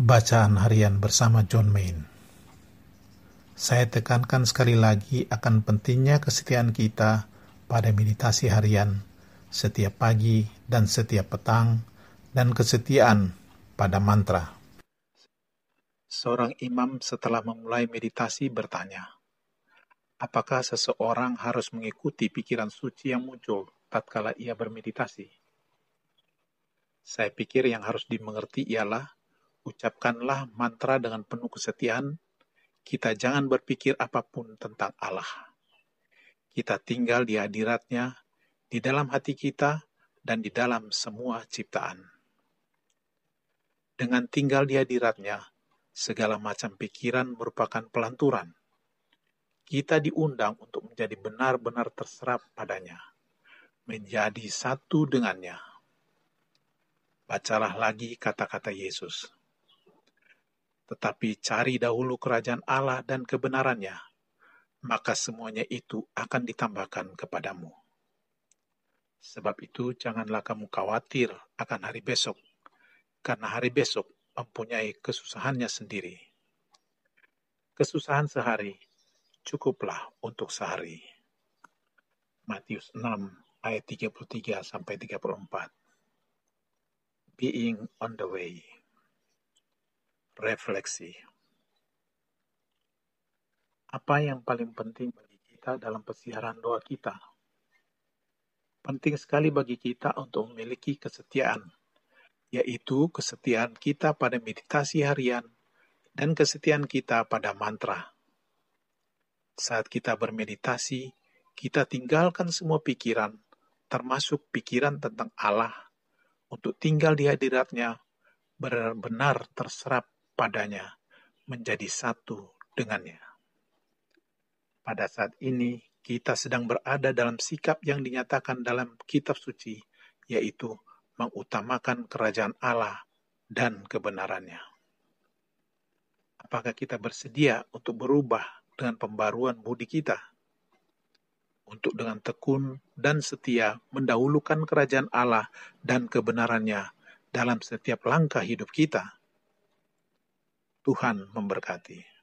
Bacaan harian bersama John Main. Saya tekankan sekali lagi akan pentingnya kesetiaan kita pada meditasi harian setiap pagi dan setiap petang dan kesetiaan pada mantra. Seorang imam setelah memulai meditasi bertanya, apakah seseorang harus mengikuti pikiran suci yang muncul tatkala ia bermeditasi? Saya pikir yang harus dimengerti ialah ucapkanlah mantra dengan penuh kesetiaan. Kita jangan berpikir apa pun tentang Allah. Kita tinggal di hadiratnya, di dalam hati kita, dan di dalam semua ciptaan. Dengan tinggal di hadiratnya, segala macam pikiran merupakan pelanturan. Kita diundang untuk menjadi benar-benar terserap padanya, menjadi satu dengannya. Bacalah lagi kata-kata Yesus tetapi cari dahulu kerajaan Allah dan kebenarannya, maka semuanya itu akan ditambahkan kepadamu. Sebab itu, janganlah kamu khawatir akan hari besok, karena hari besok mempunyai kesusahannya sendiri. Kesusahan sehari cukuplah untuk sehari. Matius 6 ayat 33 sampai 34. Being on the way. Refleksi Apa yang paling penting bagi kita dalam persiaran doa kita? Penting sekali bagi kita untuk memiliki kesetiaan, yaitu kesetiaan kita pada meditasi harian dan kesetiaan kita pada mantra. Saat kita bermeditasi, kita tinggalkan semua pikiran, termasuk pikiran tentang Allah, untuk tinggal di hadiratnya benar-benar terserap padanya menjadi satu dengannya. Pada saat ini, kita sedang berada dalam sikap yang dinyatakan dalam kitab suci, yaitu mengutamakan kerajaan Allah dan kebenarannya. Apakah kita bersedia untuk berubah dengan pembaruan budi kita? Untuk dengan tekun dan setia mendahulukan kerajaan Allah dan kebenarannya dalam setiap langkah hidup kita? Tuhan memberkati.